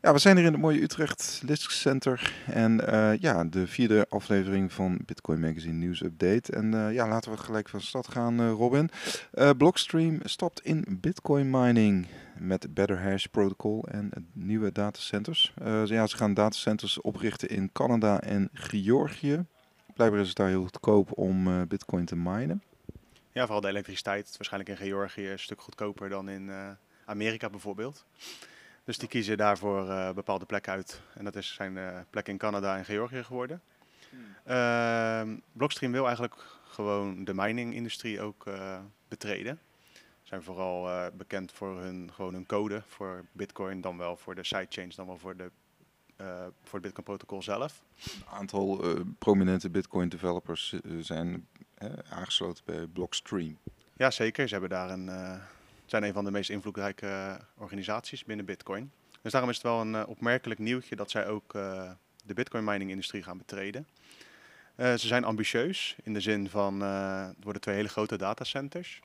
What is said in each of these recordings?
Ja, we zijn hier in het mooie Utrecht Lisk Center. En eh, ja, de vierde aflevering van Bitcoin Magazine News Update. En uh, ja, laten we gelijk van stad gaan, uh, Robin. Blockstream stopt in Bitcoin mining met Better Hash Protocol en nieuwe datacenters. ja, ze gaan datacenters oprichten in Canada en Georgië. Blijkbaar is het daar heel goedkoop om Bitcoin te minen. Ja, vooral de elektriciteit. Waarschijnlijk in Georgië een stuk goedkoper dan in Amerika bijvoorbeeld. Dus die kiezen daarvoor uh, bepaalde plekken uit. En dat is, zijn uh, plekken in Canada en Georgië geworden. Hmm. Blockstream wil eigenlijk gewoon de mining-industrie ook uh, betreden. Ze zijn vooral bekend voor hun, gewoon hun code voor Bitcoin, dan wel voor de sidechains, dan wel voor, de, voor het Bitcoin-protocol zelf. Een aantal prominente Bitcoin-developers zijn aangesloten bij Blockstream. Ja, zeker. Ze hebben daar een zijn een van de meest invloedrijke eh, organisaties binnen Bitcoin. Dus daarom is het wel een eh, opmerkelijk nieuwtje dat zij ook eh, de Bitcoin mining industrie gaan betreden. ze zijn ambitieus in de zin van het worden twee hele grote datacenters.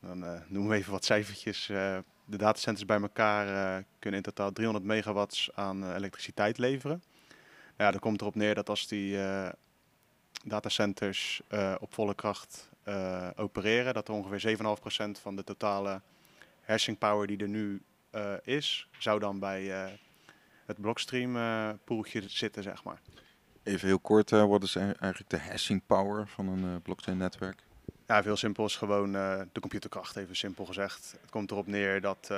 Dan noemen we even wat cijfertjes. de datacenters bij elkaar kunnen in totaal 300 megawatts aan elektriciteit leveren. Nou ja, dat komt erop neer dat als die datacenters op volle kracht uh, opereren. Dat er ongeveer 7,5% van de totale hashing power die er nu uh, is, zou dan bij uh, het Blockstream poeltje zitten, zeg maar. Even heel kort, wat is eigenlijk de hashing power van een blockchain netwerk? Ja, veel simpel is gewoon de computerkracht, even simpel gezegd. Het komt erop neer dat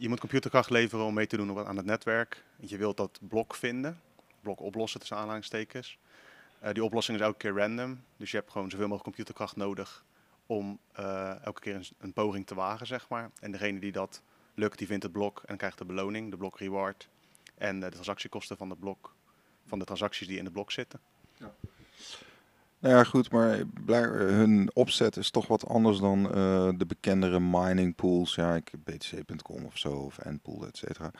je moet computerkracht leveren om mee te doen aan het netwerk. Je wilt dat blok vinden, blok oplossen tussen aanhalingstekens. Uh, die oplossing is elke keer random. Dus je hebt gewoon zoveel mogelijk computerkracht nodig om uh, elke keer een, een, poging te wagen, zeg maar. En degene die dat lukt, die vindt het blok en krijgt de beloning, de blok reward. En uh, de transactiekosten van, de blok, van de transacties die in de blok zitten. Ja. Nou ja, goed, maar hun opzet is toch wat anders dan de bekendere mining pools. Ja, ik btc.com of zo, of Endpool, et cetera.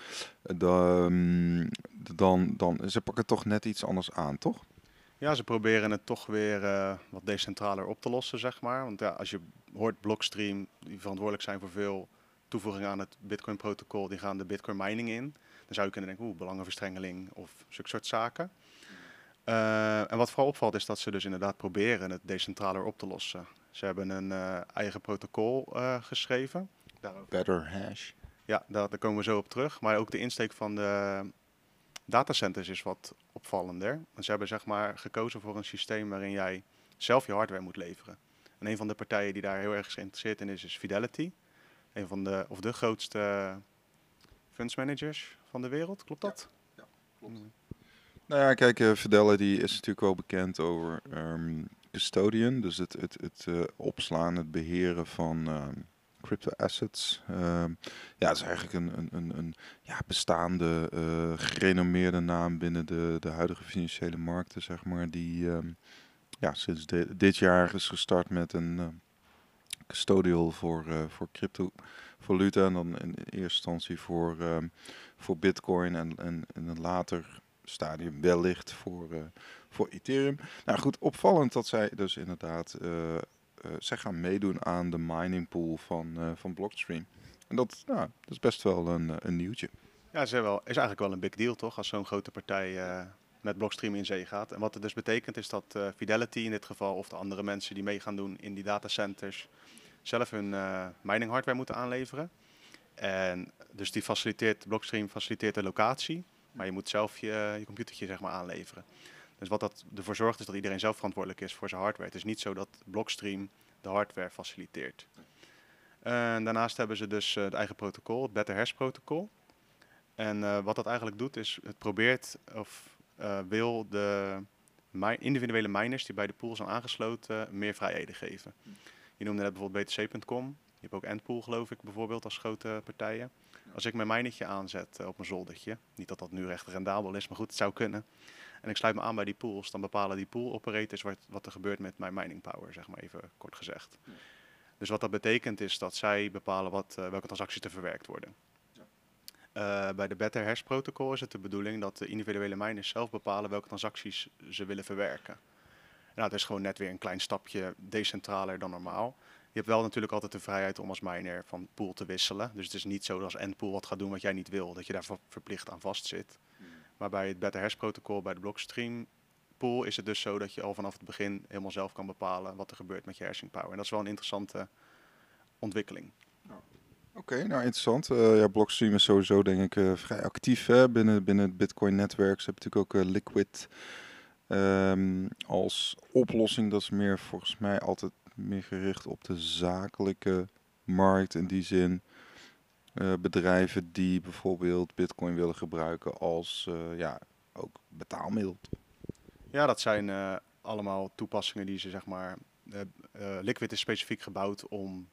Dan, dan, dan, ze pakken toch net iets anders aan, toch? Ja, ze proberen het toch weer uh, wat decentraler op te lossen, zeg maar. Want ja, als je hoort Blockstream, die verantwoordelijk zijn voor veel toevoegingen aan het Bitcoin-protocol, die gaan de Bitcoin mining in. Dan zou je kunnen denken, oeh, belangenverstrengeling of zulke soort zaken. Uh, en wat vooral opvalt is dat ze dus inderdaad proberen het decentraler op te lossen. Ze hebben een uh, eigen protocol geschreven. Daarover. Better hash. Ja, daar, daar, komen we zo op terug. Maar ook de insteek van de datacenters is wat opvallender. Ze hebben zeg maar gekozen voor een systeem waarin jij zelf je hardware moet leveren. En een van de partijen die daar heel erg geïnteresseerd in is, is Fidelity. Een van de, of de grootste funds managers van de wereld, klopt dat? Ja, klopt. Nou ja, kijk, uh, Fidelity is natuurlijk wel bekend over um, custodian, dus het, het, het uh, opslaan, het beheren van um, crypto assets. Ehm, ja, het is eigenlijk een, een, een, een ja, bestaande, uh, gerenommeerde naam binnen de, de huidige financiële markten, zeg maar. Die um, ja, sinds dit jaar is gestart met een uh, custodial voor, uh, voor cryptovaluta. En dan in eerste instantie voor, um, voor bitcoin en, en in een later stadium wellicht voor, voor Ethereum. Nou goed, opvallend dat zij dus inderdaad zij gaan meedoen aan de mining pool van, uh, van Blockstream. En dat, nou, dat is best wel een, eh, een nieuwtje. Ja, is, wel, is eigenlijk wel een big deal toch, als zo'n grote partij met Blockstream in zee gaat. En wat het dus betekent is dat Fidelity in dit geval, of de andere mensen die mee gaan doen in die datacenters, zelf hun mining hardware moeten aanleveren. En dus die faciliteert, Blockstream faciliteert de locatie, maar je moet zelf je, je computertje zeg maar aanleveren. Dus wat dat ervoor zorgt is dat iedereen zelf verantwoordelijk is voor zijn hardware. Het is niet zo dat Blockstream de hardware faciliteert. Daarnaast hebben ze dus uh, het eigen protocol, het Better Hash protocol. En uh, wat dat eigenlijk doet is, het probeert of uh, wil de individuele miners die bij de pool zijn aangesloten meer vrijheden geven. Je noemde net bijvoorbeeld btc.com. Je hebt ook Endpool geloof ik bijvoorbeeld als grote partijen. Als ik mijn minertje aanzet op mijn zoldertje, niet dat dat nu recht rendabel is, maar goed, het zou kunnen en ik sluit me aan bij die pools, dan bepalen die pool operators wat, wat er gebeurt met mijn mining power, zeg maar even kort gezegd. Dus wat dat betekent is dat zij bepalen wat, uh, welke transacties te verwerkt worden. Uh, bij de Better Hash protocol is het de bedoeling dat de individuele miners zelf bepalen welke transacties ze willen verwerken. Nou, het is gewoon net weer een klein stapje decentraler dan normaal. Je hebt wel natuurlijk altijd de vrijheid om als miner van pool te wisselen. Dus het is niet zo dat als endpool wat gaat doen wat jij niet wil, dat je daar ver- verplicht aan vastzit. Maar bij het Better Hash protocol, bij de Blockstream pool, is het dus zo dat je al vanaf het begin helemaal zelf kan bepalen wat er gebeurt met je hashing power. En dat is wel een interessante ontwikkeling. Oké, nou interessant. Eh, ja, Blockstream is sowieso denk ik eh, vrij actief hè, binnen, binnen het Bitcoin-netwerk. Ze hebben natuurlijk ook eh, Liquid ehm, als oplossing. Dat is meer volgens mij altijd meer gericht op de zakelijke markt. In die zin eh, bedrijven die bijvoorbeeld Bitcoin willen gebruiken als eh, ja, ook betaalmiddel. Ja, dat zijn eh, allemaal toepassingen die ze zeg maar. Liquid is specifiek gebouwd om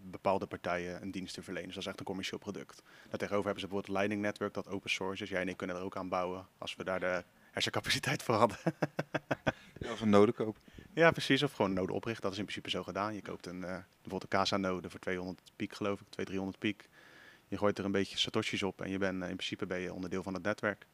bepaalde partijen een dienst te verlenen. Dus dat is echt een commercieel product. Daartegenover hebben ze bijvoorbeeld Lightning Network dat open source is. Jij en ik kunnen er ook aan bouwen als we daar de hersencapaciteit voor hadden. Ja, of een kopen. Ja, precies. Of gewoon node oprichten. Dat is in principe zo gedaan. Je koopt een, eh, bijvoorbeeld een Casa-node voor 200 piek geloof ik, 200, 300 piek. Je gooit er een beetje satoshis op en je bent, eh, in principe ben je onderdeel van het netwerk.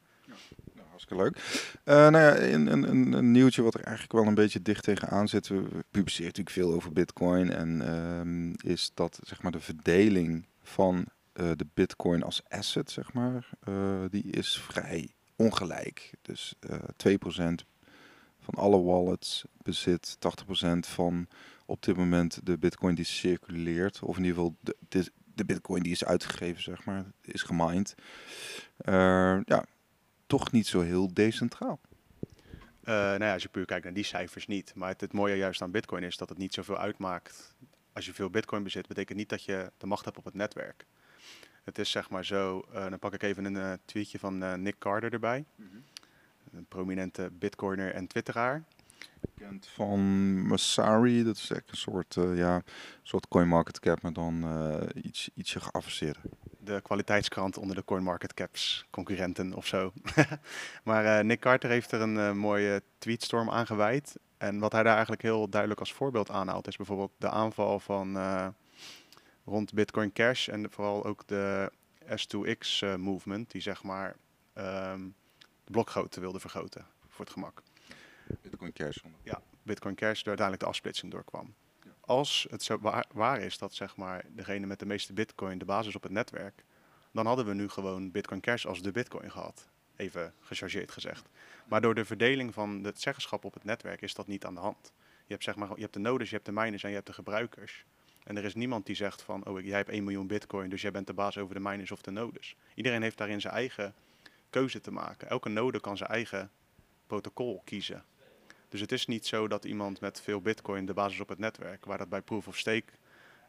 Nou, hartstikke leuk. Eh, nou ja, een, een, een, nieuwtje wat er eigenlijk wel een beetje dicht tegenaan zit. We, publiceren natuurlijk veel over Bitcoin. En ehm, is dat zeg maar de verdeling van de Bitcoin als asset, zeg maar, die is vrij ongelijk. Dus eh 2% van alle wallets bezit 80% van op dit moment de Bitcoin die circuleert. Of in ieder geval de, de, de Bitcoin die is uitgegeven, zeg maar, is gemined. Eh, ja, toch niet zo heel decentraal. Eh, nou ja, als je puur kijkt naar die cijfers niet. Maar het, het mooie juist aan Bitcoin is dat het niet zoveel uitmaakt. Als je veel Bitcoin bezit, betekent niet dat je de macht hebt op het netwerk. Het is zeg maar zo, eh, dan pak ik even een tweetje van eh, Nick Carter erbij. Een prominente Bitcoiner en Twitteraar. Bekend van Masari, dat is echt een soort, eh ja, soort CoinMarketCap, maar dan eh, iets, ietsje geavanceerder. de kwaliteitskrant onder de CoinMarketCaps concurrenten of zo. maar eh, Nick Carter heeft er een mooie tweetstorm aan gewijd. En wat hij daar eigenlijk heel duidelijk als voorbeeld aanhaalt, is bijvoorbeeld de aanval van rond Bitcoin Cash en vooral ook de S2X eh, movement, die zeg maar ehm, de blokgrootte wilde vergroten voor het gemak. Bitcoin Cash. Bitcoin Cash er uiteindelijk de afsplitsing doorkwam. Ja. Als het zo waar, waar is dat zeg maar degene met de meeste Bitcoin de basis op het netwerk, dan hadden we nu gewoon Bitcoin Cash als de Bitcoin gehad. Even gechargeerd gezegd. Maar door de verdeling van het zeggenschap op het netwerk is dat niet aan de hand. Je hebt, zeg maar, je hebt de nodes, je hebt de miners en je hebt de gebruikers. En er is niemand die zegt van, oh jij hebt 1 miljoen bitcoin, dus jij bent de baas over de miners of de nodes. Iedereen heeft daarin zijn eigen keuze te maken. Elke node kan zijn eigen protocol kiezen. Dus het is niet zo dat iemand met veel bitcoin de basis op het netwerk, waar dat bij proof of stake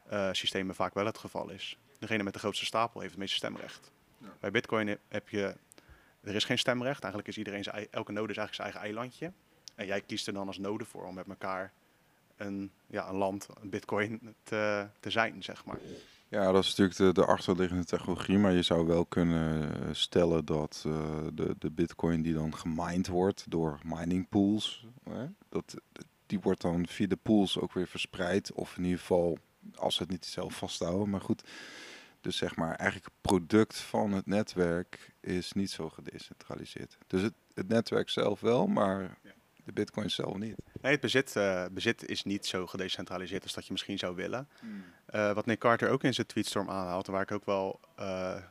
eh, systemen vaak wel het geval is. Degene met de grootste stapel heeft het meeste stemrecht. Ja. Bij bitcoin he- heb je, er is geen stemrecht. Eigenlijk is iedereen zijn, elke node is eigenlijk zijn eigen eilandje. En jij kiest er dan als node voor om met elkaar een, ja, een land, een bitcoin te, te zijn, zeg maar. Ja, dat is natuurlijk de, de achterliggende technologie, maar je zou wel kunnen stellen dat eh, de, de bitcoin die dan gemined wordt door mining pools, hè, dat, die wordt dan via de pools ook weer verspreid, of in ieder geval als het niet zelf vasthouden, maar goed. Dus zeg maar, eigenlijk het product van het netwerk is niet zo gedecentraliseerd. Dus het, het netwerk zelf wel, maar. De bitcoin zelf niet. Nee, het bezit, eh, bezit is niet zo gedecentraliseerd als dat je misschien zou willen. Eh, wat Nick Carter ook in zijn tweetstorm aanhaalt, waar ik ook wel, eh,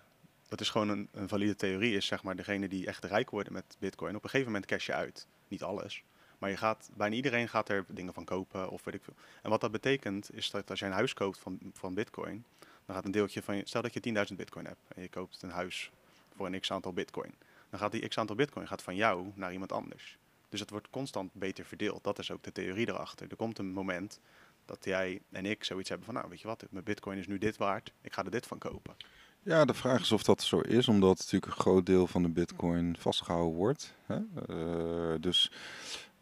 dat is gewoon een, een valide theorie, is zeg maar degene die echt rijk worden met bitcoin. Op een gegeven moment cash je uit. Niet alles. Maar je gaat, bijna iedereen gaat er dingen van kopen of weet ik veel. En wat dat betekent, is dat als je een huis koopt van, van bitcoin, dan gaat een deeltje van je, stel dat je 10.000 bitcoin hebt en je koopt een huis voor een x aantal bitcoin. Dan gaat die x aantal bitcoin gaat van jou naar iemand anders. Dus het wordt constant beter verdeeld. Dat is ook de theorie erachter. Er komt een moment dat jij en ik zoiets hebben van, nou weet je wat, mijn bitcoin is nu dit waard, ik ga er dit van kopen. Ja, de vraag is of dat zo is, omdat natuurlijk een groot deel van de bitcoin vastgehouden wordt. Hè? Eh, dus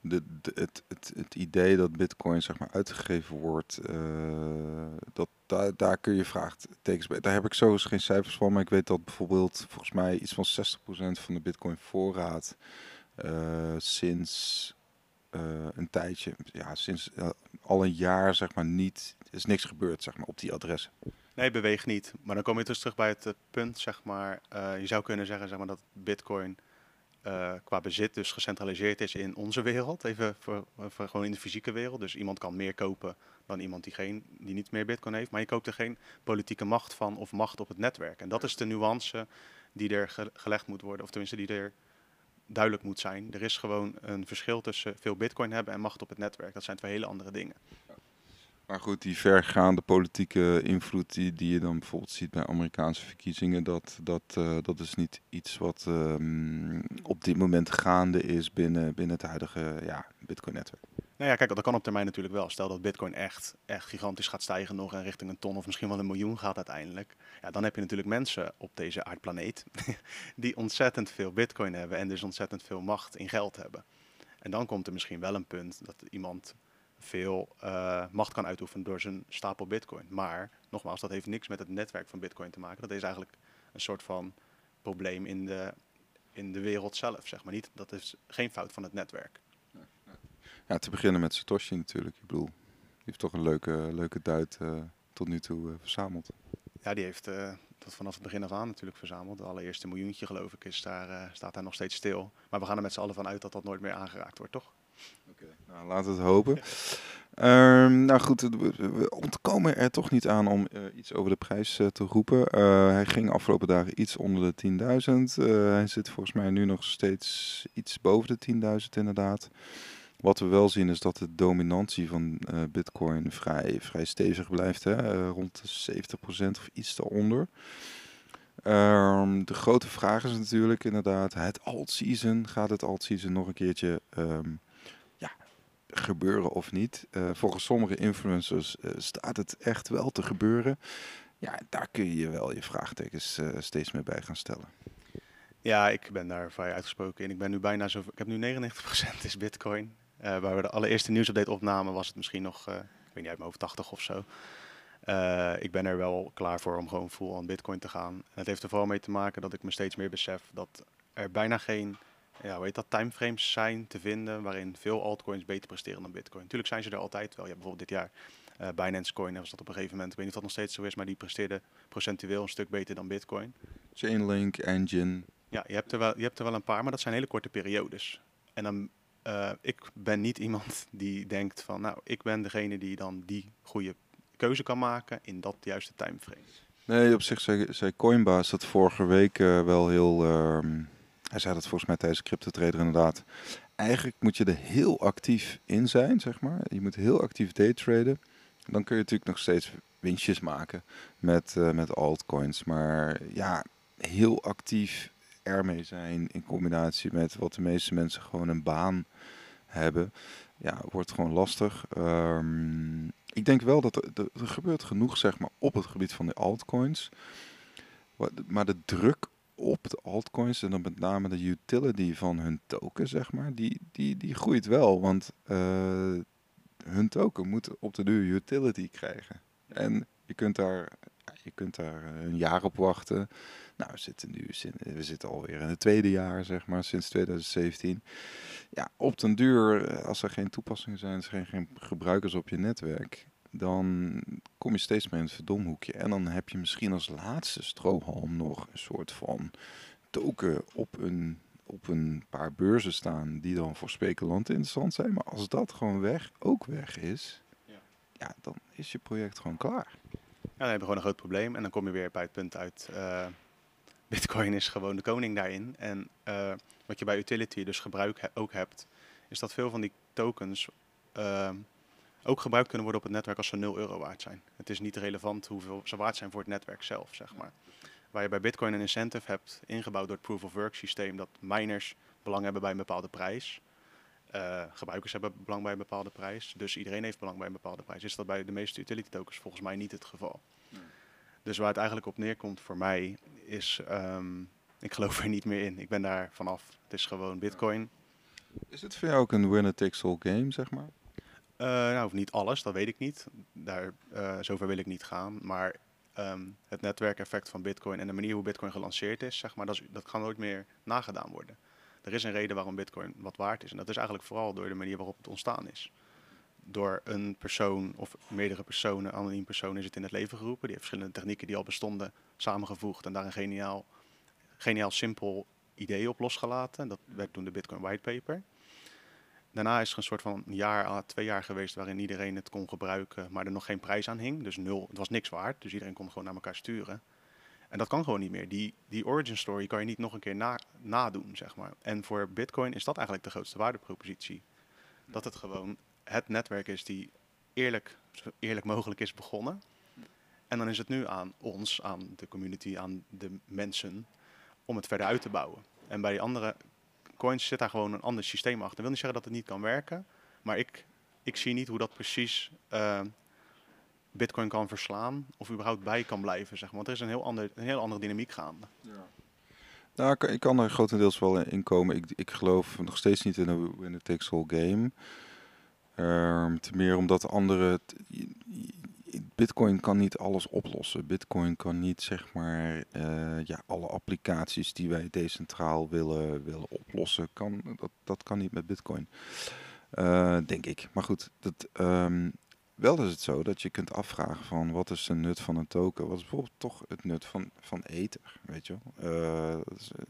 de, het, het, idee dat bitcoin zeg maar uitgegeven wordt, eh, dat, daar, daar kun je vraagtekens bij. Daar heb ik zo geen cijfers van, maar ik weet dat bijvoorbeeld volgens mij iets van 60% van de bitcoin voorraad sinds eh, een tijdje, ja, sinds eh, al een jaar zeg maar niet, is niks gebeurd zeg maar op die adressen. Nee, beweeg niet. Maar dan kom je dus terug bij het eh, punt, zeg maar, eh, je zou kunnen zeggen zeg maar, dat bitcoin eh, qua bezit dus gecentraliseerd is in onze wereld. Even voor, voor gewoon in de fysieke wereld. Dus iemand kan meer kopen dan iemand die, geen, die niet meer bitcoin heeft. Maar je koopt er geen politieke macht van of macht op het netwerk. En dat is de nuance die er gelegd moet worden, of tenminste die er duidelijk moet zijn. Er is gewoon een verschil tussen veel bitcoin hebben en macht op het netwerk. Dat zijn twee hele andere dingen. Maar goed, die vergaande politieke invloed die, die je dan bijvoorbeeld ziet bij Amerikaanse verkiezingen, dat, dat, uh, dat is niet iets wat um, op dit moment gaande is binnen, binnen het huidige ja, Bitcoin-netwerk. Nou ja, kijk, dat kan op termijn natuurlijk wel. Stel dat Bitcoin echt, echt gigantisch gaat stijgen nog en richting een ton of misschien wel een miljoen gaat uiteindelijk. Ja, dan heb je natuurlijk mensen op deze aardplaneet die ontzettend veel Bitcoin hebben en dus ontzettend veel macht in geld hebben. En dan komt er misschien wel een punt dat iemand veel uh, macht kan uitoefenen door zijn stapel bitcoin. Maar nogmaals, dat heeft niks met het netwerk van bitcoin te maken. Dat is eigenlijk een soort van probleem in de, in de wereld zelf, zeg maar. Niet, dat is geen fout van het netwerk. Ja, te beginnen met Satoshi natuurlijk. Ik bedoel, die heeft toch een leuke, leuke duit uh, tot nu toe uh, verzameld. Ja, die heeft uh, tot vanaf het begin af aan natuurlijk verzameld. De allereerste miljoentje geloof ik is daar, staat daar nog steeds stil. Maar we gaan er met z'n allen van uit dat dat nooit meer aangeraakt wordt, toch? Oké, nou laten we het hopen. Um, nou goed, we ontkomen er toch niet aan om iets over de prijs te roepen. Hij ging afgelopen dagen iets onder de 10.000. hij zit volgens mij nu nog steeds iets boven de 10.000 inderdaad. Wat we wel zien is dat de dominantie van Bitcoin vrij, vrij stevig blijft, hè? rond de 70% of iets daaronder. Um, de grote vraag is natuurlijk inderdaad het alt-season. Gaat het alt-season nog een keertje um, gebeuren of niet. Uh, volgens sommige influencers staat het echt wel te gebeuren. Ja, daar kun je wel je vraagtekens steeds meer bij gaan stellen. Ja, ik ben daar vrij uitgesproken in. Ik ben nu bijna zo. Ik heb nu 99% is Bitcoin. Waar we de allereerste nieuwsupdate opnamen, was het misschien nog, ik weet niet uit mijn hoofd, 80 of zo. ik ben er wel klaar voor om gewoon full aan Bitcoin te gaan. En het heeft er vooral mee te maken dat ik me steeds meer besef dat er bijna geen ja, weet dat, timeframes zijn te vinden waarin veel altcoins beter presteren dan Bitcoin. Natuurlijk zijn ze er altijd wel. Ja, bijvoorbeeld dit jaar uh, Binance Coin was dat op een gegeven moment. Ik weet niet of dat nog steeds zo is, maar die presteerde procentueel een stuk beter dan Bitcoin. Chainlink, Engine. Ja, je hebt er wel, je hebt er wel een paar, maar dat zijn hele korte periodes. En dan, uh, ik ben niet iemand die denkt van, nou, ik ben degene die dan die goede keuze kan maken in dat juiste timeframe. Nee, op zich zei, zei Coinbase dat vorige week uh, wel heel... Uh, hij zei dat volgens mij tijdens Crypto Trader inderdaad. Eigenlijk moet je er heel actief in zijn, zeg maar. Je moet heel actief daytraden. Dan kun je natuurlijk nog steeds winstjes maken met, uh, met altcoins. Maar ja, heel actief ermee zijn in combinatie met wat de meeste mensen gewoon een baan hebben, ja, wordt gewoon lastig. Um, ik denk wel dat er, er, gebeurt genoeg, zeg maar, op het gebied van de altcoins. Maar de druk op de altcoins en dan met name de utility van hun token, zeg maar, die, die, die groeit wel. Want uh, hun token moet op de duur utility krijgen. En je kunt daar, je kunt daar een jaar op wachten. Nou, we zitten nu we zitten alweer in het tweede jaar, zeg maar, sinds 2017. Ja, op den duur, eh, als er geen toepassingen zijn, er geen, geen gebruikers op je netwerk, dan kom je steeds meer in het verdomhoekje. En dan heb je misschien als laatste strohalm nog een soort van token op een, op een paar beurzen staan die dan voor speculanten interessant zijn. Maar als dat gewoon weg, ook weg is, ja, ja dan is je project gewoon klaar. Ja, dan heb je gewoon een groot probleem en dan kom je weer bij het punt uit... Uh, Bitcoin is gewoon de koning daarin. En uh, wat je bij utility dus gebruik ook hebt, is dat veel van die tokens... Uh, ook gebruikt kunnen worden op het netwerk als ze 0 euro waard zijn. Het is niet relevant hoeveel ze waard zijn voor het netwerk zelf, zeg maar. Waar je bij Bitcoin een incentive hebt ingebouwd door het Proof of Work systeem, dat miners belang hebben bij een bepaalde prijs. Uh, gebruikers hebben belang bij een bepaalde prijs. Dus iedereen heeft belang bij een bepaalde prijs. Is dat bij de meeste utility tokens volgens mij niet het geval. Dus waar het eigenlijk op neerkomt voor mij is, um, ik geloof er niet meer in. Ik ben daar vanaf. Het is gewoon Bitcoin. Is het voor jou ook een winner takes all game, zeg maar? Uh, nou, niet alles, dat weet ik niet. Daar, uh, zover wil ik niet gaan. Maar um, het netwerkeffect van Bitcoin en de manier hoe Bitcoin gelanceerd is, zeg maar, dat, is, dat kan nooit meer nagedaan worden. Er is een reden waarom Bitcoin wat waard is. En dat is eigenlijk vooral door de manier waarop het ontstaan is. Door een persoon of meerdere personen, anoniem persoon, is het in het leven geroepen. Die heeft verschillende technieken die al bestonden samengevoegd en daar een geniaal, geniaal simpel idee op losgelaten. Dat werd toen de Bitcoin Whitepaper. daarna is er een soort van jaar, twee jaar geweest waarin iedereen het kon gebruiken, maar er nog geen prijs aan hing. Dus nul, het was niks waard. Dus iedereen kon gewoon naar elkaar sturen. En dat kan gewoon niet meer. Die, die origin story kan je niet nog een keer na, nadoen, zeg maar. En voor Bitcoin is dat eigenlijk de grootste waardepropositie. Dat het gewoon het netwerk is die eerlijk, eerlijk mogelijk is begonnen. En dan is het nu aan ons, aan de community, aan de mensen, om het verder uit te bouwen. En bij die andere coins zit daar gewoon een ander systeem achter. Dat wil niet zeggen dat het niet kan werken, maar ik, ik zie niet hoe dat precies uh, Bitcoin kan verslaan of überhaupt bij kan blijven. Zeg maar. Want er is een heel, ander, een heel andere dynamiek gaande. Ja. Nou, ik, ik kan er grotendeels wel in komen. Ik, ik geloof nog steeds niet in een winner takes all game. Um, te meer omdat andere. Bitcoin kan niet alles oplossen. Bitcoin kan niet zeg maar uh, ja, alle applicaties die wij decentraal willen, willen oplossen. Kan, dat, dat kan niet met Bitcoin. Uh, denk ik. Maar goed, dat, um, wel is het zo dat je kunt afvragen van wat is de nut van een token? Wat is bijvoorbeeld toch het nut van, van Ether, weet je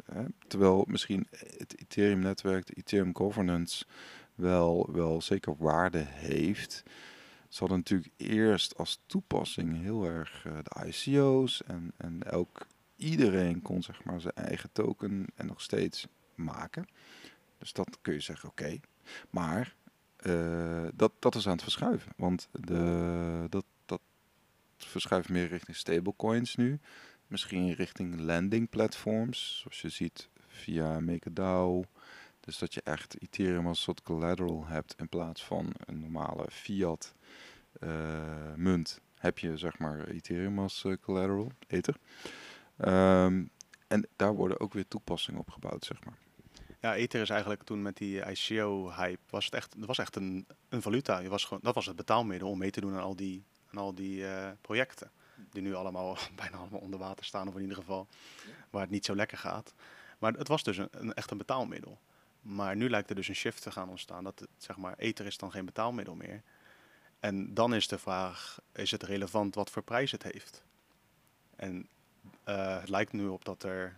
hè? Terwijl misschien het Ethereum-netwerk, de Ethereum governance, wel, wel zeker waarde heeft. Ze hadden natuurlijk eerst als toepassing heel erg uh, de ICO's en, en elk, iedereen kon zeg maar zijn eigen token en nog steeds maken. Dus dat kun je zeggen, oké. Maar dat, dat is aan het verschuiven. Want de, dat, dat verschuift meer richting stablecoins nu. Misschien richting landing platforms. Zoals je ziet via MakerDAO. Dus dat je echt Ethereum als soort collateral hebt in plaats van een normale fiat uh, munt. Heb je zeg maar Ethereum als uh, collateral, Ether. Um, en daar worden ook weer toepassingen op gebouwd, zeg maar. Ja, Ether is eigenlijk toen met die ICO-hype, was het echt, het was echt een, een valuta. Je was gewoon, dat was het betaalmiddel om mee te doen aan al die, aan al die uh, projecten. Die nu allemaal bijna allemaal onder water staan, of in ieder geval waar het niet zo lekker gaat. Maar het was dus een, echt een betaalmiddel. Maar nu lijkt er dus een shift te gaan ontstaan. Dat zeg maar, Ether is dan geen betaalmiddel meer. En dan is de vraag, is het relevant wat voor prijs het heeft? En uh, het lijkt nu op dat er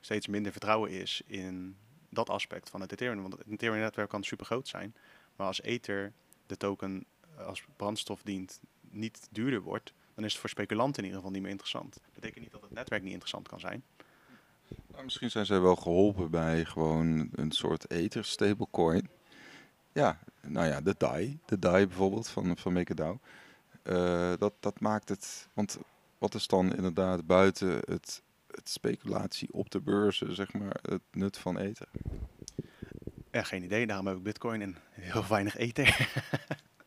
steeds minder vertrouwen is in dat aspect van het Ethereum. Want het Ethereum-netwerk kan super groot zijn. Maar als Ether, de token eh, als brandstof dient, niet duurder wordt, dan is het voor speculanten in ieder geval niet meer interessant. Dat betekent niet dat het netwerk niet interessant kan zijn. Nou, misschien zijn zij wel geholpen bij gewoon een soort Ether stablecoin. Ja, nou ja, de DAI. De DAI bijvoorbeeld van, van MakerDAO. Uh, dat, dat maakt het... Want wat is dan inderdaad buiten het het speculatie op de beurzen, zeg maar, het nut van eten? Ja, geen idee. Daarom heb ik bitcoin en heel weinig eten.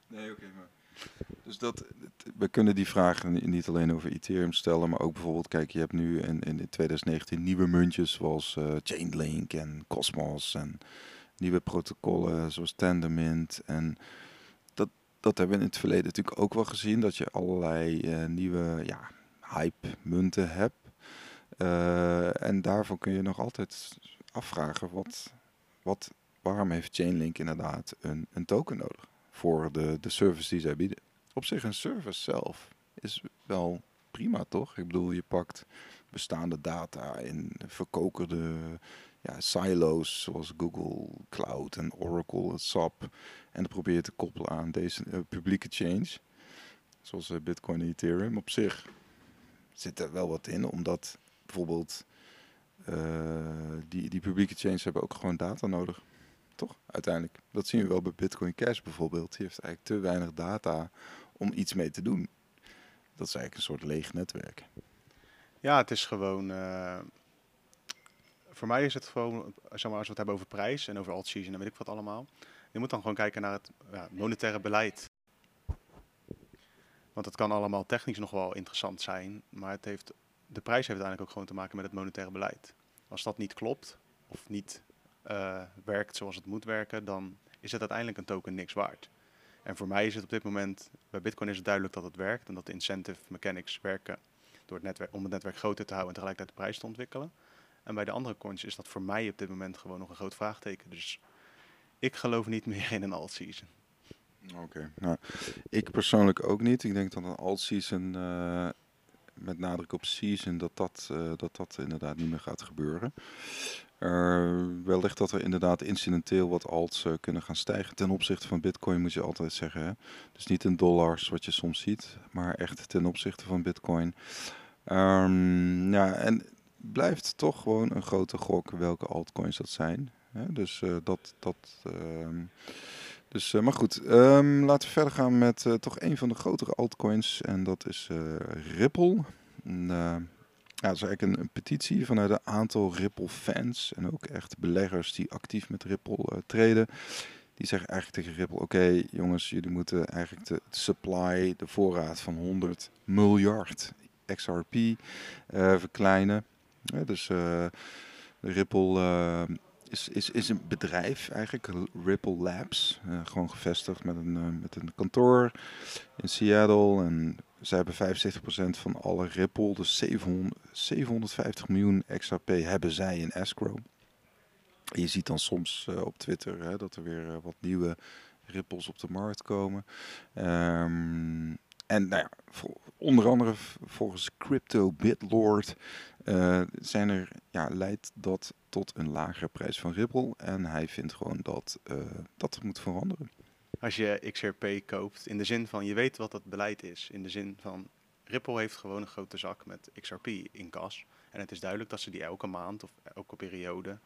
nee, oké, okay, maar... Dus dat, we kunnen die vragen niet alleen over Ethereum stellen, maar ook bijvoorbeeld, kijk, je hebt nu in, in 2019 nieuwe muntjes zoals uh, Chainlink en Cosmos en nieuwe protocollen zoals Tendermint. En dat, dat hebben we in het verleden natuurlijk ook wel gezien, dat je allerlei uh, nieuwe ja, hype munten hebt. Uh, en daarvoor kun je nog altijd afvragen, wat, wat, waarom heeft Chainlink inderdaad een, een token nodig voor de, de service die zij bieden? Op zich een service zelf is wel prima, toch? Ik bedoel, je pakt bestaande data in verkokerde ja, silo's zoals Google Cloud en Oracle, SAP. En dan probeer je te koppelen aan deze uh, publieke change, zoals uh, Bitcoin en Ethereum. Op zich zit er wel wat in, omdat bijvoorbeeld uh, die, die publieke chains hebben ook gewoon data nodig. Toch? Uiteindelijk. Dat zien we wel bij Bitcoin Cash bijvoorbeeld. Die heeft eigenlijk te weinig data om iets mee te doen. Dat is eigenlijk een soort leeg netwerk. Ja, het is gewoon. Uh, voor mij is het gewoon, zeg maar, als we het hebben over prijs en over alt-season en weet ik wat allemaal. Je moet dan gewoon kijken naar het ja, monetaire beleid. Want het kan allemaal technisch nog wel interessant zijn, maar het heeft de prijs heeft uiteindelijk ook gewoon te maken met het monetaire beleid. Als dat niet klopt of niet uh, werkt zoals het moet werken, dan is het uiteindelijk een token niks waard. En voor mij is het op dit moment, bij Bitcoin is het duidelijk dat het werkt en dat de incentive mechanics werken door het netwerk, om het netwerk groter te houden en tegelijkertijd de prijs te ontwikkelen. En bij de andere coins is dat voor mij op dit moment gewoon nog een groot vraagteken. Dus ik geloof niet meer in een alt-season. Oké, nou, ik persoonlijk ook niet. Ik denk dat een alt-season uh, met nadruk op season, dat dat, eh, dat dat inderdaad niet meer gaat gebeuren. Uh, wellicht dat er inderdaad incidenteel wat alts uh, kunnen gaan stijgen. Ten opzichte van Bitcoin moet je altijd zeggen. Hè? Dus niet in dollars, wat je soms ziet, maar echt ten opzichte van Bitcoin. Um, ja, en blijft toch gewoon een grote gok welke altcoins dat zijn. Hè? Dus uh, dat. dat um, dus, maar goed, um, laten we verder gaan met toch een van de grotere altcoins. En dat is Ripple. En, ja, dat is eigenlijk een, petitie vanuit een aantal Ripple-fans en ook echt beleggers die actief met Ripple treden. Die zeggen eigenlijk tegen Ripple: Oké, jongens, jullie moeten eigenlijk de, supply, de voorraad van 100 miljard XRP verkleinen. Dus uh, Ripple is, is, is een bedrijf eigenlijk, Ripple Labs. gewoon gevestigd met een, met een kantoor in Seattle en zij hebben 75% van alle Ripple, dus 700, 750 miljoen XRP hebben zij in escrow. Je ziet dan soms uh, op Twitter hè, dat er weer uh, wat nieuwe Ripples op de markt komen. Um, en nou ja, onder andere volgens Crypto Bitlord uh, zijn er, ja, leidt dat tot een lagere prijs van Ripple. En hij vindt gewoon dat dat moet veranderen als je XRP koopt. In de zin van, je weet wat dat beleid is. In de zin van, Ripple heeft gewoon een grote zak met XRP in kas. En het is duidelijk dat ze die elke maand of elke periode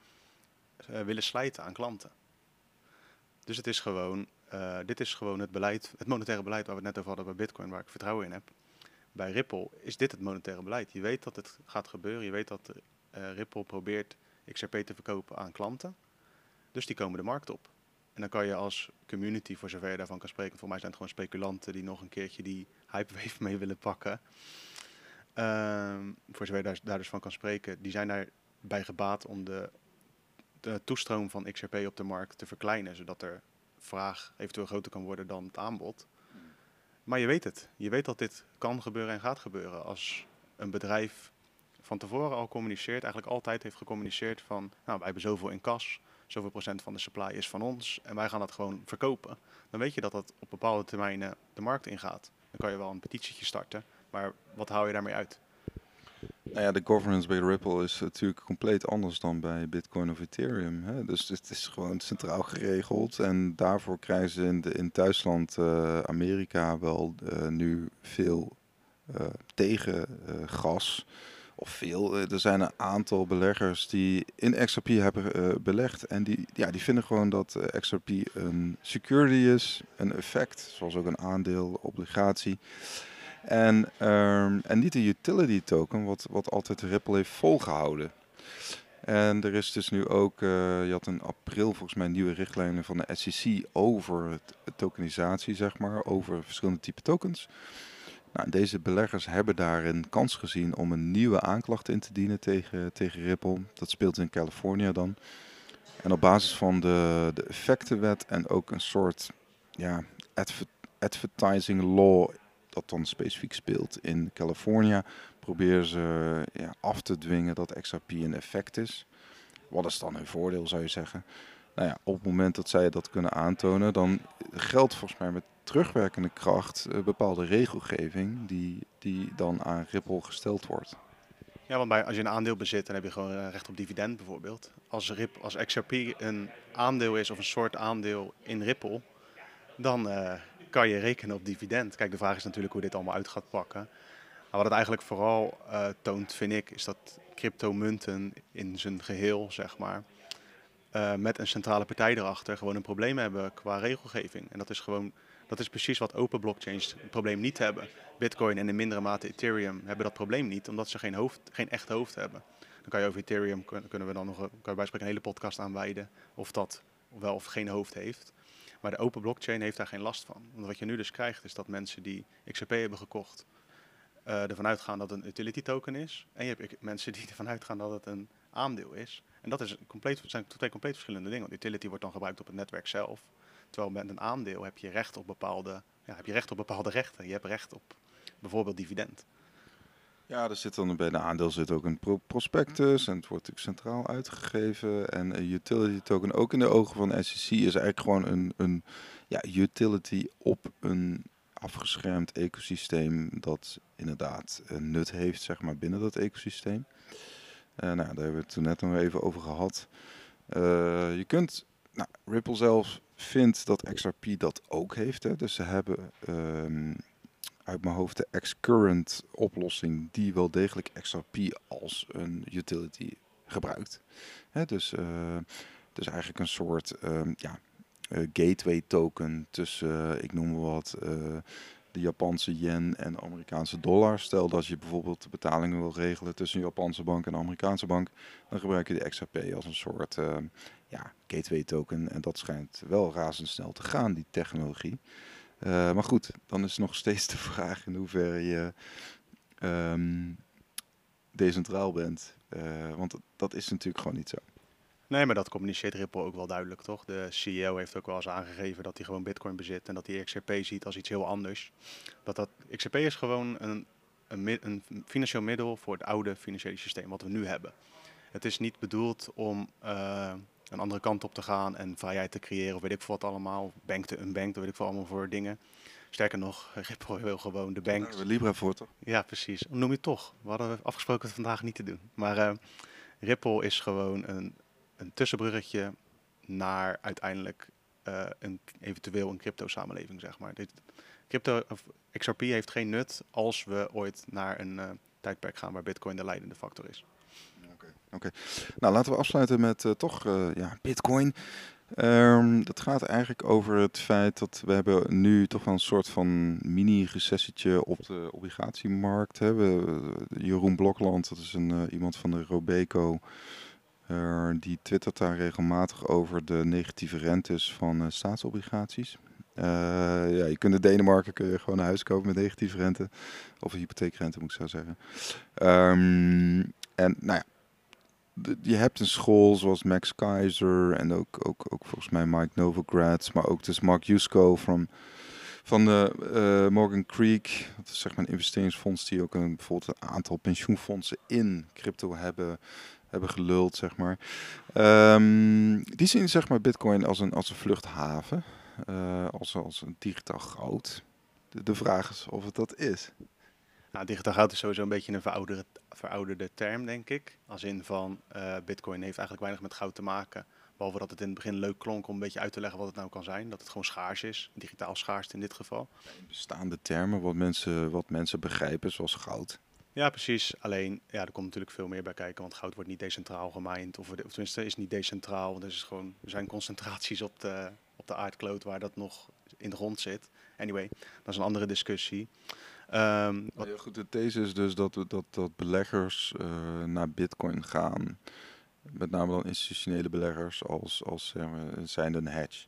uh, willen slijten aan klanten. Dus het is gewoon, uh, dit is gewoon het beleid, het monetaire beleid waar we het net over hadden bij Bitcoin, waar ik vertrouwen in heb. Bij Ripple is dit het monetaire beleid. Je weet dat het gaat gebeuren. Je weet dat uh, Ripple probeert XRP te verkopen aan klanten. Dus die komen de markt op. En dan kan je als community, voor zover je daarvan kan spreken, voor mij zijn het gewoon speculanten die nog een keertje die hypewave mee willen pakken. Um, voor zover je daar, daar, dus van kan spreken, die zijn daarbij gebaat om de, de toestroom van XRP op de markt te verkleinen, zodat er vraag eventueel groter kan worden dan het aanbod. Maar je weet het. Je weet dat dit kan gebeuren en gaat gebeuren. Als een bedrijf van tevoren al communiceert, eigenlijk altijd heeft gecommuniceerd van, nou, wij hebben zoveel in kas, zoveel procent van de supply is van ons en wij gaan dat gewoon verkopen. Dan weet je dat dat op bepaalde termijnen de markt ingaat. Dan kan je wel een petitietje starten, maar wat hou je daarmee uit? Nou ja, de governance bij Ripple is natuurlijk compleet anders dan bij Bitcoin of Ethereum. Hè? Dus het is gewoon centraal geregeld. En daarvoor krijgen ze in, de, in Duitsland, uh, Amerika wel uh, nu veel uh, tegen gas of veel. Eh, er zijn een aantal beleggers die in XRP hebben belegd. En die, ja, die vinden gewoon dat XRP een security is, een effect, zoals ook een aandeel, obligatie. En, um, en niet een utility token, wat, wat altijd Ripple heeft volgehouden. En er is dus nu ook, uh, je had in april volgens mij nieuwe richtlijnen van de SEC over tokenisatie, zeg maar, over verschillende type tokens. Nou, deze beleggers hebben daar een kans gezien om een nieuwe aanklacht in te dienen tegen, tegen Ripple. Dat speelt in Californië dan. En op basis van de, de effectenwet en ook een soort ja, adver, advertising law dat dan specifiek speelt in Californië, proberen ze ja, af te dwingen dat XRP een effect is. Wat is dan hun voordeel, zou je zeggen? Nou ja, op het moment dat zij dat kunnen aantonen, dan geldt volgens mij met terugwerkende kracht uh, bepaalde regelgeving die, die dan aan Ripple gesteld wordt. Ja, want bij, als je een aandeel bezit, dan heb je gewoon uh, recht op dividend bijvoorbeeld. Als, Rip, als XRP een aandeel is of een soort aandeel in Ripple, dan uh, kan je rekenen op dividend. Kijk, de vraag is natuurlijk hoe dit allemaal uit gaat pakken. Maar wat het eigenlijk vooral toont, vind ik, is dat cryptomunten in zijn geheel, zeg maar, met een centrale partij erachter gewoon een probleem hebben qua regelgeving. En dat is gewoon dat is precies wat open blockchains het probleem niet hebben. Bitcoin en in mindere mate Ethereum hebben dat probleem niet, omdat ze geen, hoofd, geen echt hoofd hebben. Dan kan je over Ethereum, kunnen we dan nog kan je een hele podcast aanwijden of dat wel of geen hoofd heeft. Maar de open blockchain heeft daar geen last van. Want wat je nu dus krijgt is dat mensen die XRP hebben gekocht, uh, ervan uitgaan dat het een utility token is. En je hebt mensen die ervan uitgaan dat het een aandeel is. En dat is compleet, zijn twee compleet verschillende dingen. Want utility wordt dan gebruikt op het netwerk zelf. Terwijl met een aandeel heb je recht op bepaalde, ja, heb je recht op bepaalde rechten. Je hebt recht op bijvoorbeeld dividend. Ja, er zit dan bij de aandeel zit ook een prospectus en het wordt natuurlijk centraal uitgegeven. En een utility token, ook in de ogen van SEC, is eigenlijk gewoon een, een ja, utility op een afgeschermd ecosysteem dat inderdaad een nut heeft zeg maar, binnen dat ecosysteem. Uh, nou, daar hebben we het toen net nog even over gehad. Uh, je kunt, nou, Ripple zelf vindt dat XRP dat ook heeft. Hè. Dus ze hebben um, uit mijn hoofd de X-Current oplossing die wel degelijk XRP als een utility gebruikt. Hè, dus, uh, dus eigenlijk een soort um, ja, uh, gateway token tussen, uh, ik noem maar wat, de Japanse yen en de Amerikaanse dollar. Stel dat je bijvoorbeeld de betalingen wil regelen tussen een Japanse bank en een Amerikaanse bank, dan gebruik je de XRP als een soort ja, gateway token. En dat schijnt wel razendsnel te gaan, die technologie. Uh, maar goed, dan is nog steeds de vraag in hoeverre je um, decentraal bent. Uh, want dat is natuurlijk gewoon niet zo. Nee, maar dat communiceert Ripple ook wel duidelijk, toch? De CEO heeft ook wel eens aangegeven dat hij gewoon Bitcoin bezit en dat hij XRP ziet als iets heel anders. Dat dat XRP is gewoon een, een, een financieel middel voor het oude financiële systeem wat we nu hebben. Het is niet bedoeld om uh, een andere kant op te gaan en vrijheid te creëren, of weet ik veel wat allemaal. Bank te unbank, weet ik veel allemaal voor dingen. Sterker nog, Ripple wil gewoon de bank. Daar Libra voor toch? Ja, precies. Noem je toch? We hadden afgesproken het vandaag niet te doen. Maar uh, Ripple is gewoon een, een tussenbruggetje naar uiteindelijk uh, een, eventueel een crypto-samenleving, zeg maar. Dit, crypto, of XRP heeft geen nut als we ooit naar een uh, tijdperk gaan waar Bitcoin de leidende factor is. Oké, nou laten we afsluiten met uh, toch uh, ja, Bitcoin. Um, dat gaat eigenlijk over het feit dat we hebben nu toch wel een soort van mini-recessietje op de obligatiemarkt hebben. Jeroen Blokland, dat is een, iemand van de Robeco, die twittert daar regelmatig over de negatieve rentes van staatsobligaties. ja, je kunt in Denemarken kun je gewoon een huis kopen met negatieve rente. Of een hypotheekrente moet ik zo zeggen. Um, en nou ja, je hebt een school zoals Max Keizer en ook, ook, ook volgens mij Mike Novogratz, maar ook dus Mark Yusko van, van de uh, Morgan Creek. Dat is zeg maar een investeringsfonds die ook een, bijvoorbeeld een aantal pensioenfondsen in crypto hebben, hebben geluld, zeg maar. Um, die zien zeg maar Bitcoin als een, als een vluchthaven, uh, als, als een digitaal goud. De, de vraag is of het dat is. Nou, digitaal goud is sowieso een beetje een verouderde, verouderde term, denk ik. Als in van uh, Bitcoin heeft eigenlijk weinig met goud te maken. Behalve dat het in het begin leuk klonk om een beetje uit te leggen wat het nou kan zijn. Dat het gewoon schaars is, digitaal schaars in dit geval. Bestaande termen, wat mensen, wat mensen begrijpen, zoals goud. Ja, precies. Alleen, ja, er komt natuurlijk veel meer bij kijken, want goud wordt niet decentraal gemined. Of, of tenminste, is niet decentraal. Want er, is gewoon, er zijn concentraties op de, op de aardkloot waar dat nog in de grond zit. Anyway, dat is een andere discussie. Um, wat... ja, goed, de these is dus dat, dat, dat beleggers uh, naar bitcoin gaan. Met name dan institutionele beleggers als, als zeg maar, zijn een hedge.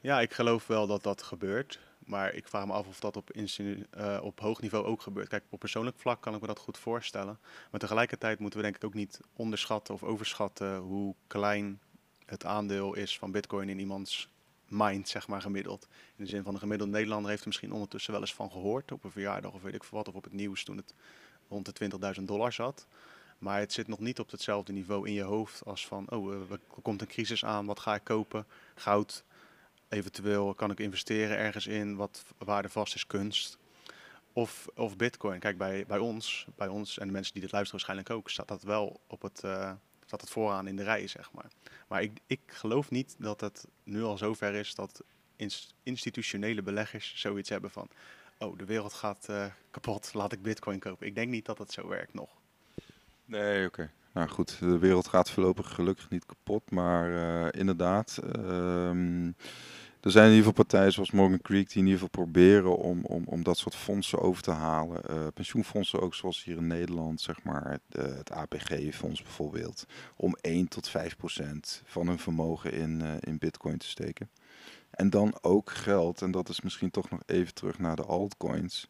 Ja, ik geloof wel dat dat gebeurt. Maar ik vraag me af of dat op, uh, op hoog niveau ook gebeurt. Kijk, op persoonlijk vlak kan ik me dat goed voorstellen. Maar tegelijkertijd moeten we denk ik ook niet onderschatten of overschatten hoe klein het aandeel is van bitcoin in iemands mind, zeg maar, gemiddeld. In de zin van de gemiddelde Nederlander heeft er misschien ondertussen wel eens van gehoord. Op een verjaardag of weet ik veel wat. Of op het nieuws toen het rond de 20.000 dollar zat. Maar het zit nog niet op hetzelfde niveau in je hoofd als van, oh, er komt een crisis aan, wat ga ik kopen? Goud, eventueel kan ik investeren ergens in wat waardevast is, kunst. Of, of bitcoin. Kijk, bij, bij ons, bij ons en de mensen die dit luisteren waarschijnlijk ook, staat dat wel op het, uh, staat het vooraan in de rij, zeg maar. Maar ik, ik geloof niet dat het nu al zover is dat institutionele beleggers zoiets hebben van... oh, de wereld gaat uh, kapot, laat ik bitcoin kopen. Ik denk niet dat het zo werkt nog. Nee, oké. Nou goed, de wereld gaat voorlopig gelukkig niet kapot, maar uh, inderdaad... Uh, er zijn in ieder geval partijen zoals Morgan Creek die in ieder geval proberen om, om, om dat soort fondsen over te halen. Uh, pensioenfondsen ook zoals hier in Nederland, zeg maar, het APG-fonds bijvoorbeeld. Om 1 tot 5 procent van hun vermogen in, uh, in bitcoin te steken. En dan ook geld, en dat is misschien toch nog even terug naar de altcoins.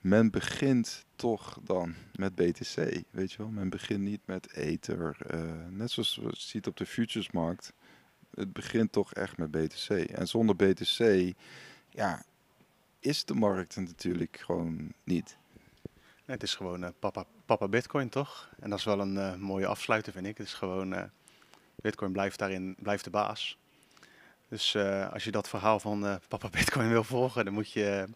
Men begint toch dan met BTC, weet je wel. Men begint niet met Ether. Net zoals we ziet op de futuresmarkt het begint toch echt met BTC. En zonder BTC, ja, is de markt natuurlijk gewoon niet. Het is gewoon uh, papa, papa Bitcoin, toch? En dat is wel een uh, mooie afsluiter, vind ik. Het is gewoon, uh, Bitcoin blijft daarin, blijft de baas. Dus als je dat verhaal van papa Bitcoin wil volgen, dan moet je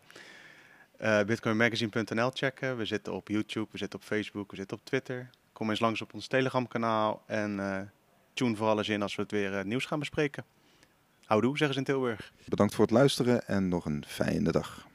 Bitcoinmagazine.nl checken. We zitten op YouTube, we zitten op Facebook, we zitten op Twitter. Kom eens langs op ons Telegram kanaal en tune voor alles in als we het weer nieuws gaan bespreken. Houdoe, zeggen ze in Tilburg. Bedankt voor het luisteren en nog een fijne dag.